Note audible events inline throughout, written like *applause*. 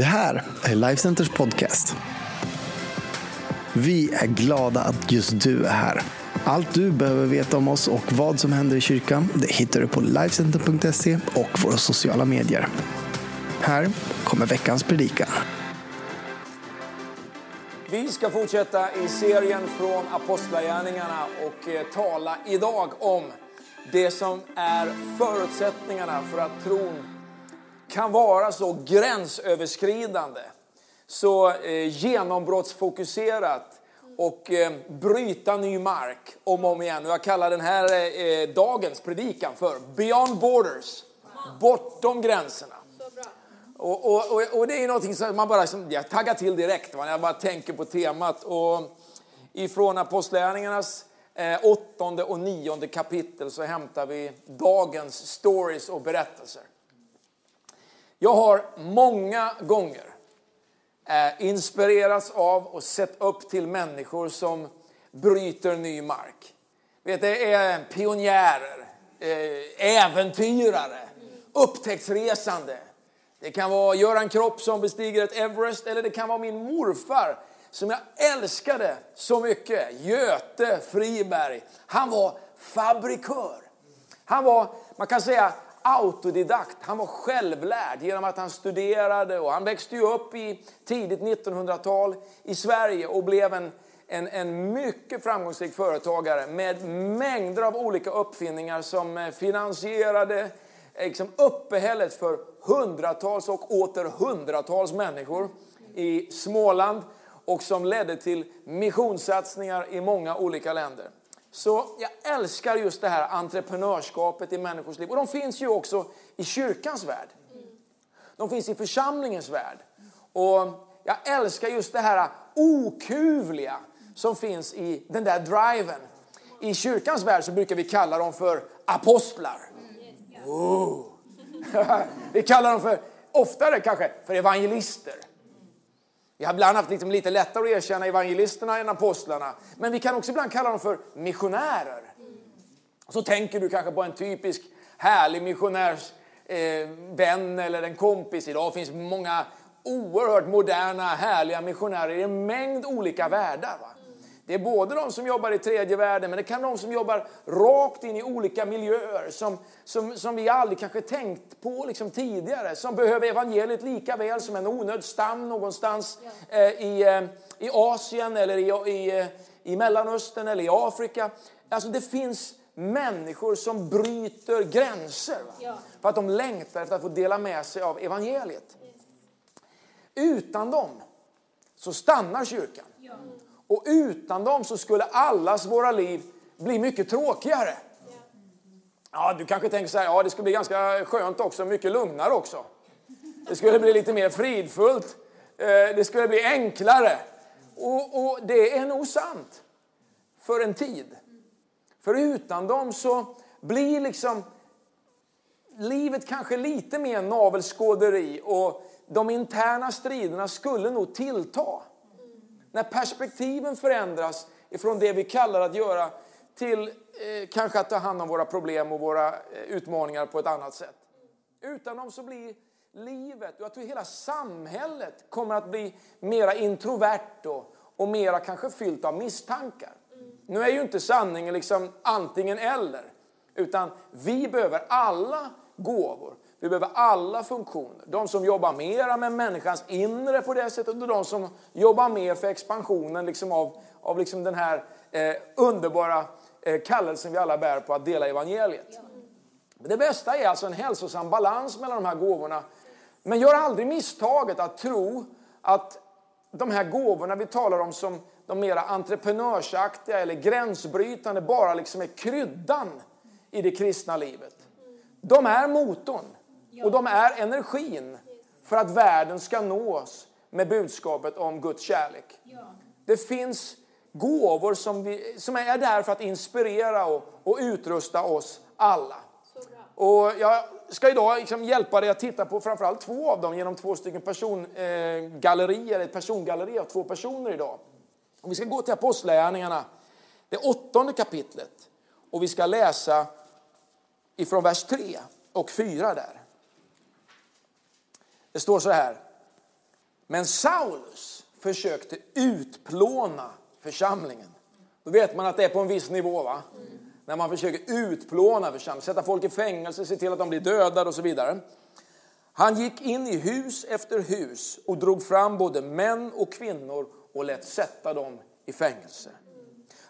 Det här är Lifecenters podcast. Vi är glada att just du är här. Allt du behöver veta om oss och vad som händer i kyrkan det hittar du på Lifecenter.se och våra sociala medier. Här kommer veckans predikan. Vi ska fortsätta i serien från Apostlagärningarna och eh, tala idag om det som är förutsättningarna för att tron kan vara så gränsöverskridande, så eh, genombrottsfokuserat och eh, bryta ny mark om och om igen. Och jag kallar den här eh, eh dagens predikan för Beyond Borders, bortom gränserna. Och, och, och, och, det är någonting som man bara som, jag taggar till direkt när jag bara tänker på temat. Och ifrån Apostlagärningarnas eh, åttonde och nionde kapitel så hämtar vi dagens stories och berättelser. Jag har många gånger eh, inspirerats av och sett upp till människor som bryter ny mark. Vet, det är pionjärer, eh, äventyrare, upptäcktsresande. Det kan vara Göran Kropp som bestiger ett Everest eller det kan vara min morfar som jag älskade så mycket, Göte Friberg. Han var fabrikör. Han var, man kan säga, autodidakt. Han var självlärd genom att han studerade och han växte ju upp i tidigt 1900-tal i Sverige och blev en, en, en mycket framgångsrik företagare med mängder av olika uppfinningar som eh, finansierade eh, liksom uppehället för hundratals och åter hundratals människor i Småland och som ledde till missionssatsningar i många olika länder. Så jag älskar just det här entreprenörskapet i människors liv. Och de finns ju också i kyrkans värld. De finns i församlingens värld. Och jag älskar just det här okuvliga som finns i den där driven. I kyrkans värld så brukar vi kalla dem för apostlar. Oh. *laughs* vi kallar dem för, oftare kanske, för evangelister. Vi har ibland haft liksom lite lättare att erkänna evangelisterna än apostlarna. Men vi kan också ibland kalla dem för missionärer. Så tänker du kanske på en typisk härlig missionärsvän eh, eller en kompis. Idag finns många oerhört moderna, härliga missionärer i en mängd olika världar. Va? Det är både de som jobbar i tredje världen, men det kan de som jobbar rakt in i olika miljöer som, som, som vi aldrig kanske tänkt på liksom tidigare. Som behöver evangeliet lika väl som en onödd stam någonstans eh, i, eh, i Asien eller i, i, i Mellanöstern eller i Afrika. Alltså det finns människor som bryter gränser. Ja. För att de längtar efter att få dela med sig av evangeliet. Yes. Utan dem så stannar kyrkan. Ja. Och utan dem så skulle allas våra liv bli mycket tråkigare. Ja, du kanske tänker så här, ja det skulle bli ganska skönt också, mycket lugnare också. Det skulle bli lite mer fridfullt, eh, det skulle bli enklare. Och, och det är nog sant, för en tid. För utan dem så blir liksom livet kanske lite mer navelskåderi och de interna striderna skulle nog tillta. När perspektiven förändras ifrån det vi kallar att göra till eh, kanske att ta hand om våra problem och våra eh, utmaningar på ett annat sätt. Utan dem så blir livet, och jag tror hela samhället kommer att bli mera introvert och, och mera kanske fyllt av misstankar. Nu är ju inte sanningen liksom antingen eller, utan vi behöver alla gåvor. Vi behöver alla funktioner. De som jobbar mera med människans inre på det sättet och de som jobbar mer för expansionen liksom av, av liksom den här eh, underbara eh, kallelsen vi alla bär på att dela evangeliet. Det bästa är alltså en hälsosam balans mellan de här gåvorna. Men gör aldrig misstaget att tro att de här gåvorna vi talar om som de mera entreprenörsaktiga eller gränsbrytande bara liksom är kryddan i det kristna livet. De är motorn. Och de är energin för att världen ska nås med budskapet om Guds kärlek. Det finns gåvor som, vi, som är där för att inspirera och, och utrusta oss alla. Och jag ska idag liksom hjälpa dig att titta på framförallt två av dem genom två stycken persongallerier, ett persongalleri av två personer idag. Och vi ska gå till Apostlagärningarna, det åttonde kapitlet. Och vi ska läsa ifrån vers 3 och 4 där. Det står så här. Men Saulus försökte utplåna församlingen. Då vet man att det är på en viss nivå. va? När man försöker utplåna församlingen, sätta folk i fängelse, se till att de blir dödade och så vidare. Han gick in i hus efter hus och drog fram både män och kvinnor och lät sätta dem i fängelse.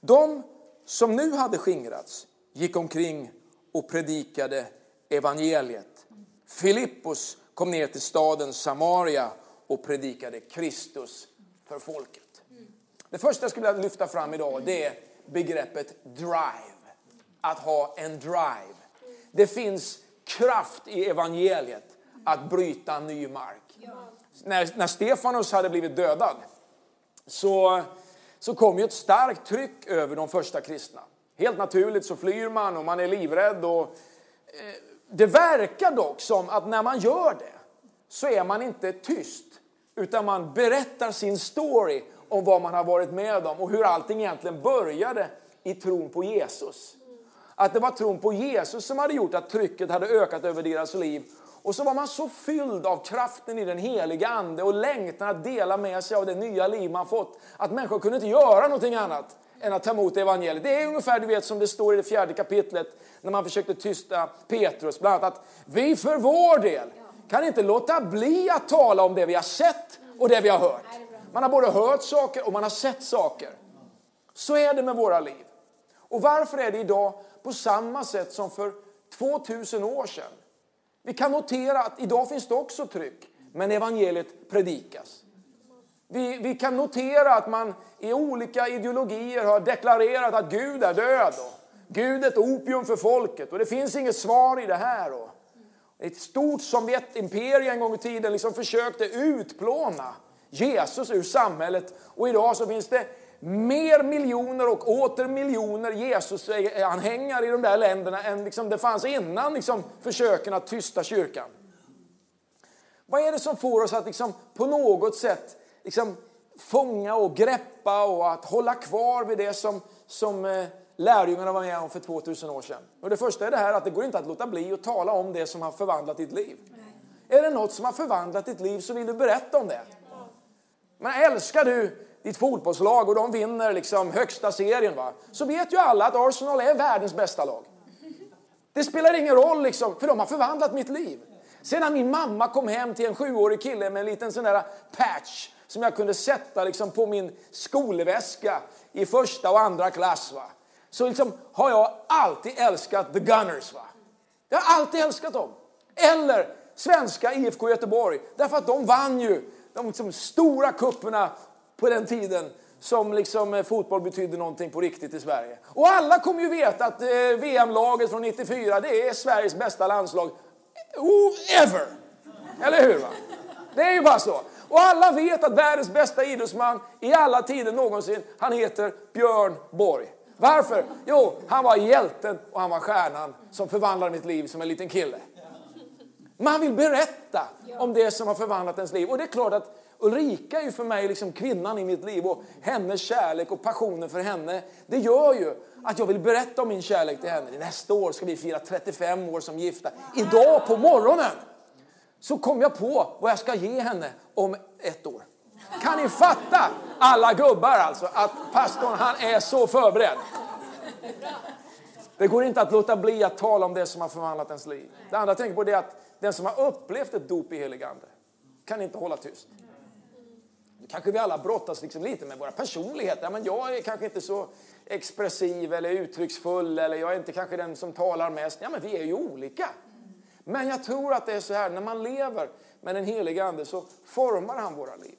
De som nu hade skingrats gick omkring och predikade evangeliet. Filippos kom ner till staden Samaria och predikade Kristus för folket. Det första jag skulle vilja lyfta fram idag det är begreppet drive. Att ha en drive. Det finns kraft i evangeliet att bryta ny mark. När, när Stefanus hade blivit dödad så, så kom ju ett starkt tryck över de första kristna. Helt naturligt så flyr man och man är livrädd. Och, eh, det verkar dock som att när man gör det så är man inte tyst utan man berättar sin story om vad man har varit med om och hur allting egentligen började i tron på Jesus. Att det var tron på Jesus som hade gjort att trycket hade ökat över deras liv. Och så var man så fylld av kraften i den heliga ande och längtan att dela med sig av det nya liv man fått. Att människor kunde inte göra någonting annat än att ta emot evangeliet. Det är ungefär du vet, som det står i det fjärde kapitlet när man försökte tysta Petrus. Bland annat att vi för vår del kan inte låta bli att tala om det vi har sett och det vi har hört. Man har både hört saker och man har sett saker. Så är det med våra liv. Och varför är det idag på samma sätt som för 2000 år sedan? Vi kan notera att idag finns det också tryck, men evangeliet predikas. Vi, vi kan notera att man i olika ideologier har deklarerat att Gud är död. Gud ett opium för folket och det finns inget svar i det här. Och ett stort Sovjetimperium en gång i tiden liksom försökte utplåna Jesus ur samhället. Och idag så finns det mer miljoner och åter miljoner Jesus-anhängare i de där länderna än liksom det fanns innan liksom försöken att tysta kyrkan. Vad är det som får oss att liksom på något sätt liksom fånga och greppa och att hålla kvar vid det som, som eh, lärjungarna var med om för 2000 år sedan? Och det första är det här att det går inte att låta bli att tala om det som har förvandlat ditt liv. Är det något som har förvandlat ditt liv så vill du berätta om det. Men älskar du ditt fotbollslag och de vinner liksom högsta serien va? så vet ju alla att Arsenal är världens bästa lag. Det spelar ingen roll liksom, för de har förvandlat mitt liv. Sedan min mamma kom hem till en sjuårig kille med en liten sån där patch som jag kunde sätta liksom på min skolväska i första och andra klass. Va? Så liksom har jag alltid älskat the Gunners. Va? Jag har alltid älskat dem. Eller svenska IFK Göteborg, därför att de vann ju de liksom stora kupperna på den tiden som liksom eh, fotboll betydde någonting på riktigt i Sverige. Och alla kommer ju veta att eh, VM-laget från 94 det är Sveriges bästa landslag oh, ever. Eller hur? Va? Det är ju bara så. Och alla vet att världens bästa idrottsman i alla tider någonsin, han heter Björn Borg. Varför? Jo, han var hjälten och han var stjärnan som förvandlade mitt liv som en liten kille. Man vill berätta om det som har förvandlat ens liv. Och det är klart att Ulrika är ju för mig liksom kvinnan i mitt liv och hennes kärlek och passionen för henne. Det gör ju att jag vill berätta om min kärlek till henne. Nästa år ska vi fira 35 år som gifta. Idag på morgonen så kom jag på vad jag ska ge henne om ett år. Kan ni fatta, alla gubbar alltså, att pastorn han är så förberedd. Det går inte att låta bli att tala om det som har förvandlat ens liv. Det andra jag tänker på är att den som har upplevt ett dop i helig ande kan inte hålla tyst. Nu kanske vi alla brottas liksom lite med våra personligheter. Men jag är kanske inte så expressiv eller uttrycksfull eller jag är inte kanske den som talar mest. Ja, men vi är ju olika. Men jag tror att det är så här, när man lever med den helige Ande så formar han våra liv.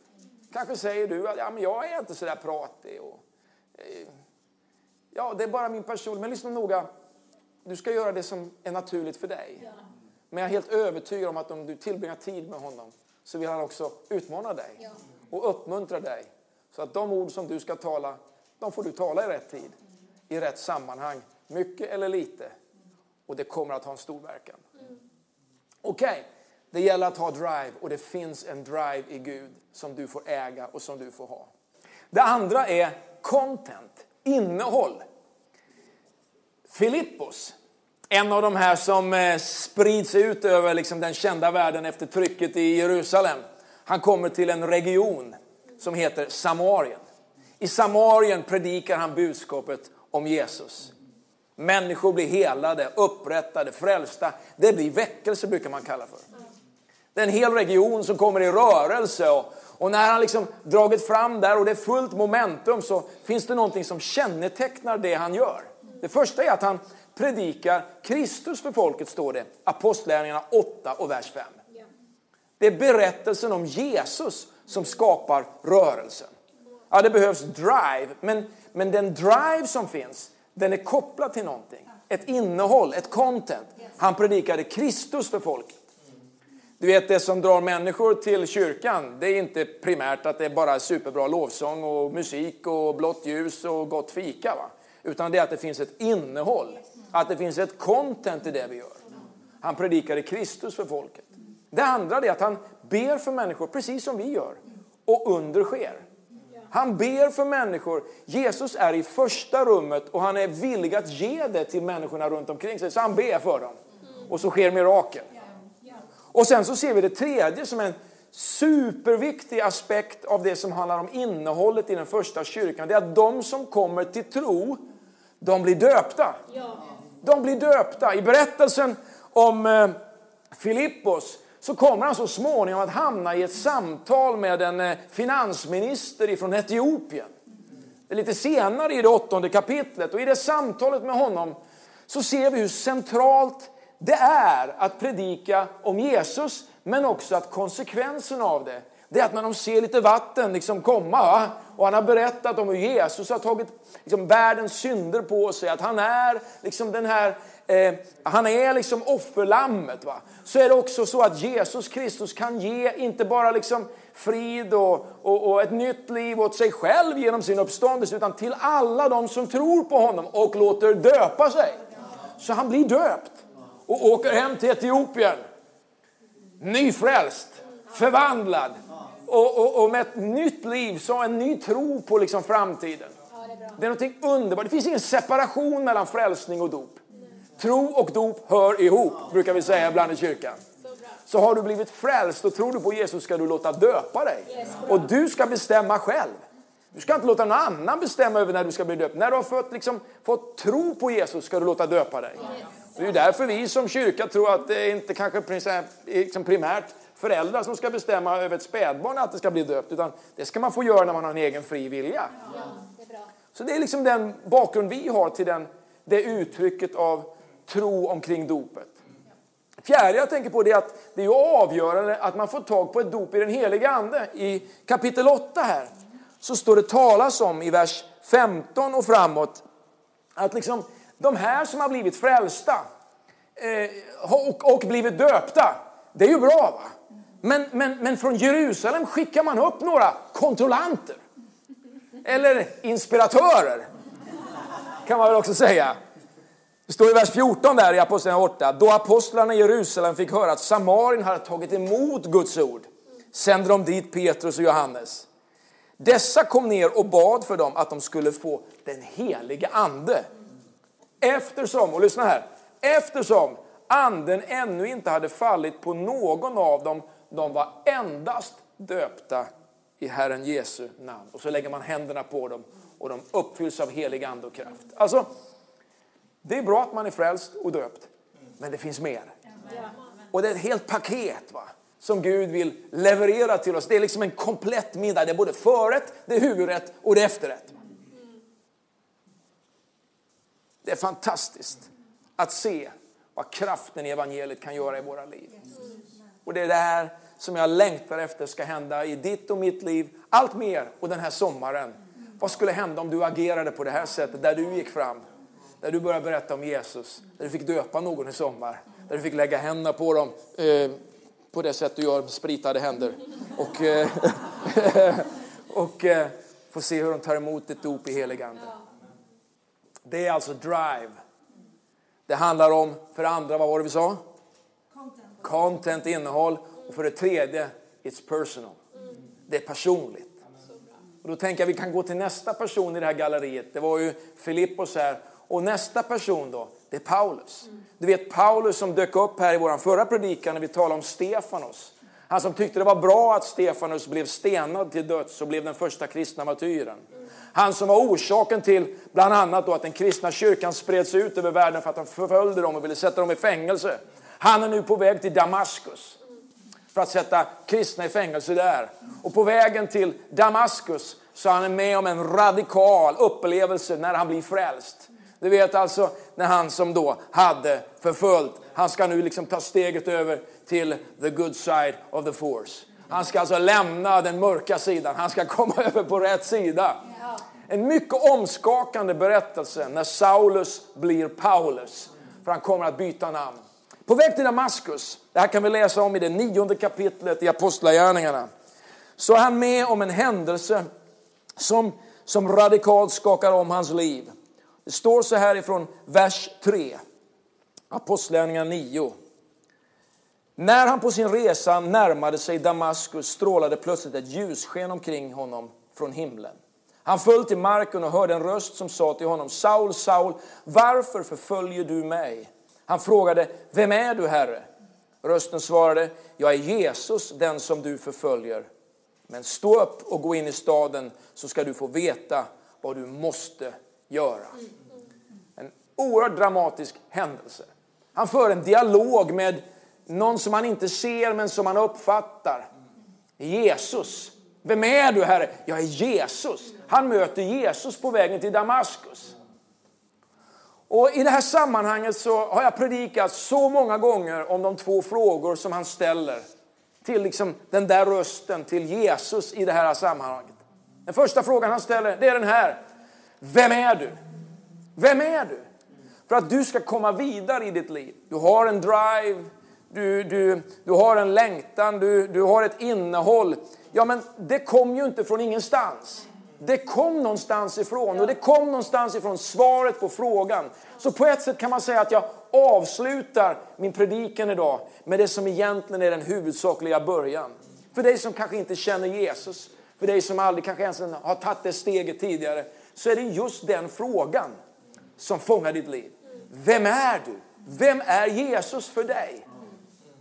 Kanske säger du att ja, men jag är inte så där pratig. Och, eh, ja, det är bara min person. Men lyssna noga. Du ska göra det som är naturligt för dig. Ja. Men jag är helt övertygad om att om du tillbringar tid med honom så vill han också utmana dig ja. och uppmuntra dig. Så att de ord som du ska tala, de får du tala i rätt tid, i rätt sammanhang, mycket eller lite. Och det kommer att ha en stor verkan. Mm. Okej, okay det gäller att ha drive och det finns en drive i Gud som du får äga och som du får ha. Det andra är content, innehåll. Filippos, en av de här som eh, sprids ut över liksom den kända världen efter trycket i Jerusalem. Han kommer till en region som heter Samarien. I Samarien predikar han budskapet om Jesus. Människor blir helade, upprättade, frälsta. Det blir väckelse brukar man kalla för. Det är en hel region som kommer i rörelse. Och, och när han liksom dragit fram där och det är fullt momentum så finns det någonting som kännetecknar det han gör. Det första är att han predikar Kristus för folket, står det. Apostlärningarna 8 och vers 5. Det är berättelsen om Jesus som skapar rörelsen. Ja, det behövs drive, men, men den drive som finns, den är kopplad till någonting. Ett innehåll, ett content. Han predikade Kristus för folket. Du vet, det som drar människor till kyrkan, det är inte primärt att det är bara superbra lovsång och musik och blått ljus och gott fika. Va? Utan det är att det finns ett innehåll, att det finns ett content i det vi gör. Han predikade Kristus för folket. Det andra är att han ber för människor, precis som vi gör, och under sker. Han ber för människor. Jesus är i första rummet och han är villig att ge det till människorna runt omkring sig. Så han ber för dem. Och så sker mirakel. Och sen så ser vi det tredje som en superviktig aspekt av det som handlar om innehållet i den första kyrkan. Det är att de som kommer till tro, de blir döpta. De blir döpta. I berättelsen om eh, Filippos så kommer han så småningom att hamna i ett samtal med en eh, finansminister från Etiopien. Det är lite senare i det åttonde kapitlet och i det samtalet med honom så ser vi hur centralt det är att predika om Jesus men också att konsekvensen av det det är att när de ser lite vatten liksom komma och han har berättat om hur Jesus har tagit liksom, världens synder på sig, att han är liksom den här eh, han är liksom offerlammet. Va? Så är det också så att Jesus Kristus kan ge inte bara liksom frid och, och, och, ett nytt liv åt sig själv genom sin uppståndelse utan till alla de som tror på honom och låter döpa sig. Så han blir döpt och åker hem till Etiopien. Nyfrälst, förvandlad och, och, och med ett nytt liv, så en ny tro på liksom framtiden. Det är något underbart. Det finns ingen separation mellan frälsning och dop. Tro och dop hör ihop, brukar vi säga ibland i kyrkan. Så har du blivit frälst och tror du på Jesus ska du låta döpa dig. Och du ska bestämma själv. Du ska inte låta någon annan bestämma över när du ska bli döpt. När du har fått, liksom, fått tro på Jesus ska du låta döpa dig. Det är därför vi som kyrka tror att det inte kanske liksom primärt föräldrar som ska bestämma över ett spädbarn att det ska bli döpt. Utan det ska man få göra när man har en egen fri vilja. Så det är liksom den bakgrund vi har till den, det uttrycket av tro omkring dopet. Fjärde jag tänker på är att det är avgörande att man får tag på ett dop i den heliga ande. I kapitel 8 här så står det talas om i vers 15 och framåt att liksom de här som har blivit frälsta eh, och, och blivit döpta, det är ju bra. va? Men, men, men från Jerusalem skickar man upp några kontrollanter. Eller inspiratörer, kan man väl också säga. Det står i vers 14 där i Apostlagärningarna 8. Då apostlarna i Jerusalem fick höra att Samarien hade tagit emot Guds ord sände de dit Petrus och Johannes. Dessa kom ner och bad för dem att de skulle få den helige ande. Eftersom, och lyssna här, eftersom anden ännu inte hade fallit på någon av dem, de var endast döpta i Herren Jesu namn. Och så lägger man händerna på dem och de uppfylls av helig ande och kraft. Alltså, det är bra att man är frälst och döpt, men det finns mer. Och det är ett helt paket va? som Gud vill leverera till oss. Det är liksom en komplett middag. Det är både förrätt, det är huvudrätt och det är efterrätt. Det är fantastiskt att se vad kraften i evangeliet kan göra i våra liv. Och det är det här som jag längtar efter ska hända i ditt och mitt liv allt mer och den här sommaren. Vad skulle hända om du agerade på det här sättet där du gick fram? Där du började berätta om Jesus, där du fick döpa någon i sommar, där du fick lägga händerna på dem eh, på det sätt du gör med spritade händer. Och, eh, *laughs* och eh, få se hur de tar emot ditt dop i helig ande. Det är alltså drive. Det handlar om, för det andra, vad var det vi sa? Content, Content innehåll. Och för det tredje, it's personal. Det är personligt. Och då tänker jag vi kan gå till nästa person i det här galleriet. Det var ju Filippos här. Och nästa person då, det är Paulus. Du vet Paulus som dök upp här i vår förra predikan när vi talade om Stefanos. Han som tyckte det var bra att Stefanus blev stenad till döds och blev den första kristna martyren. Han som var orsaken till bland annat då att den kristna kyrkan spreds ut över världen för att han förföljde dem och ville sätta dem i fängelse. Han är nu på väg till Damaskus för att sätta kristna i fängelse där. Och på vägen till Damaskus så han är med om en radikal upplevelse när han blir frälst. Du vet alltså när han som då hade förföljt, han ska nu liksom ta steget över till the good side of the force. Han ska alltså lämna den mörka sidan, han ska komma *laughs* över på rätt sida. En mycket omskakande berättelse när Saulus blir Paulus. För han kommer att byta namn. På väg till Damaskus, det här kan vi läsa om i det nionde kapitlet i Apostlagärningarna. Så är han med om en händelse som, som radikalt skakar om hans liv. Det står så här ifrån vers 3, Apostlagärningarna 9. När han på sin resa närmade sig Damaskus strålade plötsligt ett ljussken omkring honom från himlen. Han föll till marken och hörde en röst som sa till honom, Saul, Saul, varför förföljer du mig? Han frågade, vem är du, Herre? Rösten svarade, jag är Jesus, den som du förföljer. Men stå upp och gå in i staden så ska du få veta vad du måste göra. En oerhört dramatisk händelse. Han för en dialog med någon som han inte ser men som han uppfattar. Jesus. Vem är du Herre? Jag är Jesus. Han möter Jesus på vägen till Damaskus. Och I det här sammanhanget så har jag predikat så många gånger om de två frågor som han ställer till liksom den där rösten, till Jesus i det här sammanhanget. Den första frågan han ställer det är den här. Vem är du? Vem är du? För att du ska komma vidare i ditt liv. Du har en drive, du, du, du har en längtan, du, du har ett innehåll. Ja, men det kom ju inte från ingenstans. Det kom någonstans ifrån och det kom någonstans ifrån svaret på frågan. Så på ett sätt kan man säga att jag avslutar min predikan idag med det som egentligen är den huvudsakliga början. För dig som kanske inte känner Jesus, för dig som aldrig kanske ens har tagit det steget tidigare, så är det just den frågan som fångar ditt liv. Vem är du? Vem är Jesus för dig?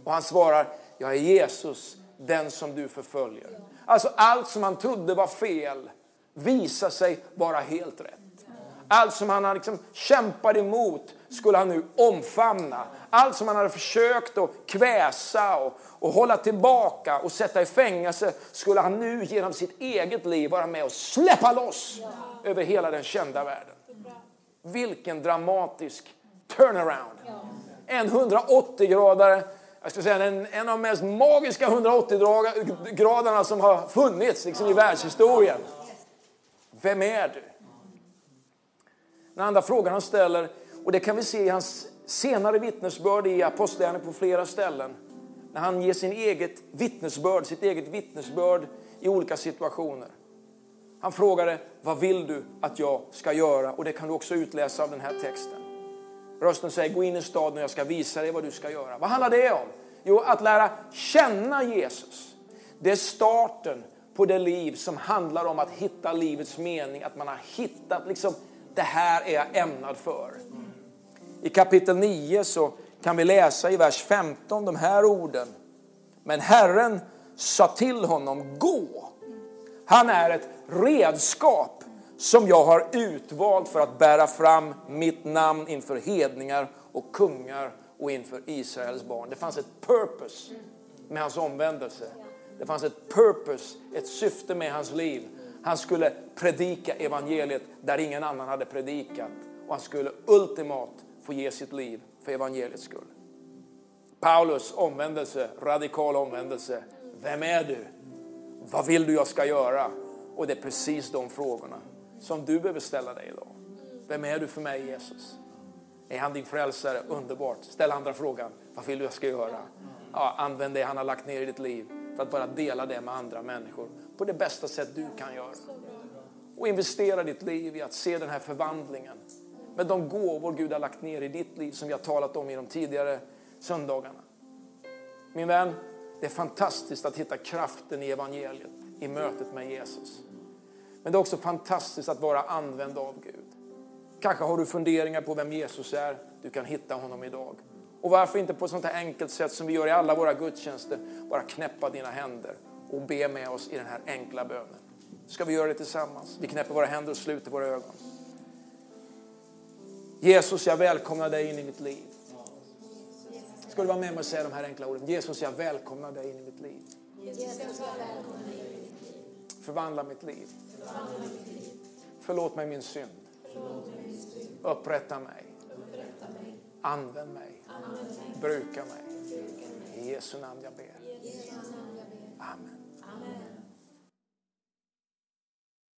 Och han svarar, jag är Jesus, den som du förföljer. Alltså allt som han trodde var fel visar sig vara helt rätt. Allt som han liksom kämpade emot skulle han nu omfamna. Allt som han hade försökt att kväsa och, och hålla tillbaka och sätta i fängelse skulle han nu genom sitt eget liv vara med och släppa loss ja. över hela den kända världen. Vilken dramatisk turnaround. Ja. En 180-gradare jag ska säga, en, en av de mest magiska 180-graderna som har funnits liksom, i världshistorien. Vem är du? Den andra frågan han ställer, och det kan vi se i hans senare vittnesbörd i Apostlagärningarna på flera ställen. När han ger sin eget vittnesbörd, sitt eget vittnesbörd i olika situationer. Han frågade, vad vill du att jag ska göra? Och det kan du också utläsa av den här texten. Rösten säger, gå in i staden och jag ska visa dig vad du ska göra. Vad handlar det om? Jo, att lära känna Jesus. Det är starten på det liv som handlar om att hitta livets mening. Att man har hittat liksom, det här är jag ämnad för. I kapitel 9 så kan vi läsa i vers 15 de här orden. Men Herren sa till honom, gå. Han är ett redskap som jag har utvalt för att bära fram mitt namn inför hedningar och kungar och inför Israels barn. Det fanns ett purpose med hans omvändelse. Det fanns ett purpose, ett syfte med hans liv. Han skulle predika evangeliet där ingen annan hade predikat. Och han skulle ultimat få ge sitt liv för evangeliets skull. Paulus omvändelse, radikal omvändelse. Vem är du? Vad vill du jag ska göra? Och det är precis de frågorna som du behöver ställa dig idag. Vem är du för mig Jesus? Är han din frälsare? Underbart. Ställ andra frågan. Vad vill du jag ska göra? Ja, använd det han har lagt ner i ditt liv för att bara dela det med andra människor på det bästa sätt du kan göra. Och investera ditt liv i att se den här förvandlingen med de gåvor Gud har lagt ner i ditt liv som vi har talat om i de tidigare söndagarna. Min vän, det är fantastiskt att hitta kraften i evangeliet, i mötet med Jesus. Men det är också fantastiskt att vara använd av Gud. Kanske har du funderingar på vem Jesus är. Du kan hitta honom idag. Och varför inte på ett sånt här enkelt sätt som vi gör i alla våra gudstjänster, bara knäppa dina händer och be med oss i den här enkla bönen. Ska vi göra det tillsammans? Vi knäpper våra händer och sluter våra ögon. Jesus, jag välkomnar dig in i mitt liv. Ska du vara med mig och säga de här enkla orden? Jesus, jag välkomnar dig in i mitt liv. Förvandla mitt liv. Förlåt mig min synd. Upprätta mig. Använd mig. Bruka mig. I Jesu namn jag ber. Amen.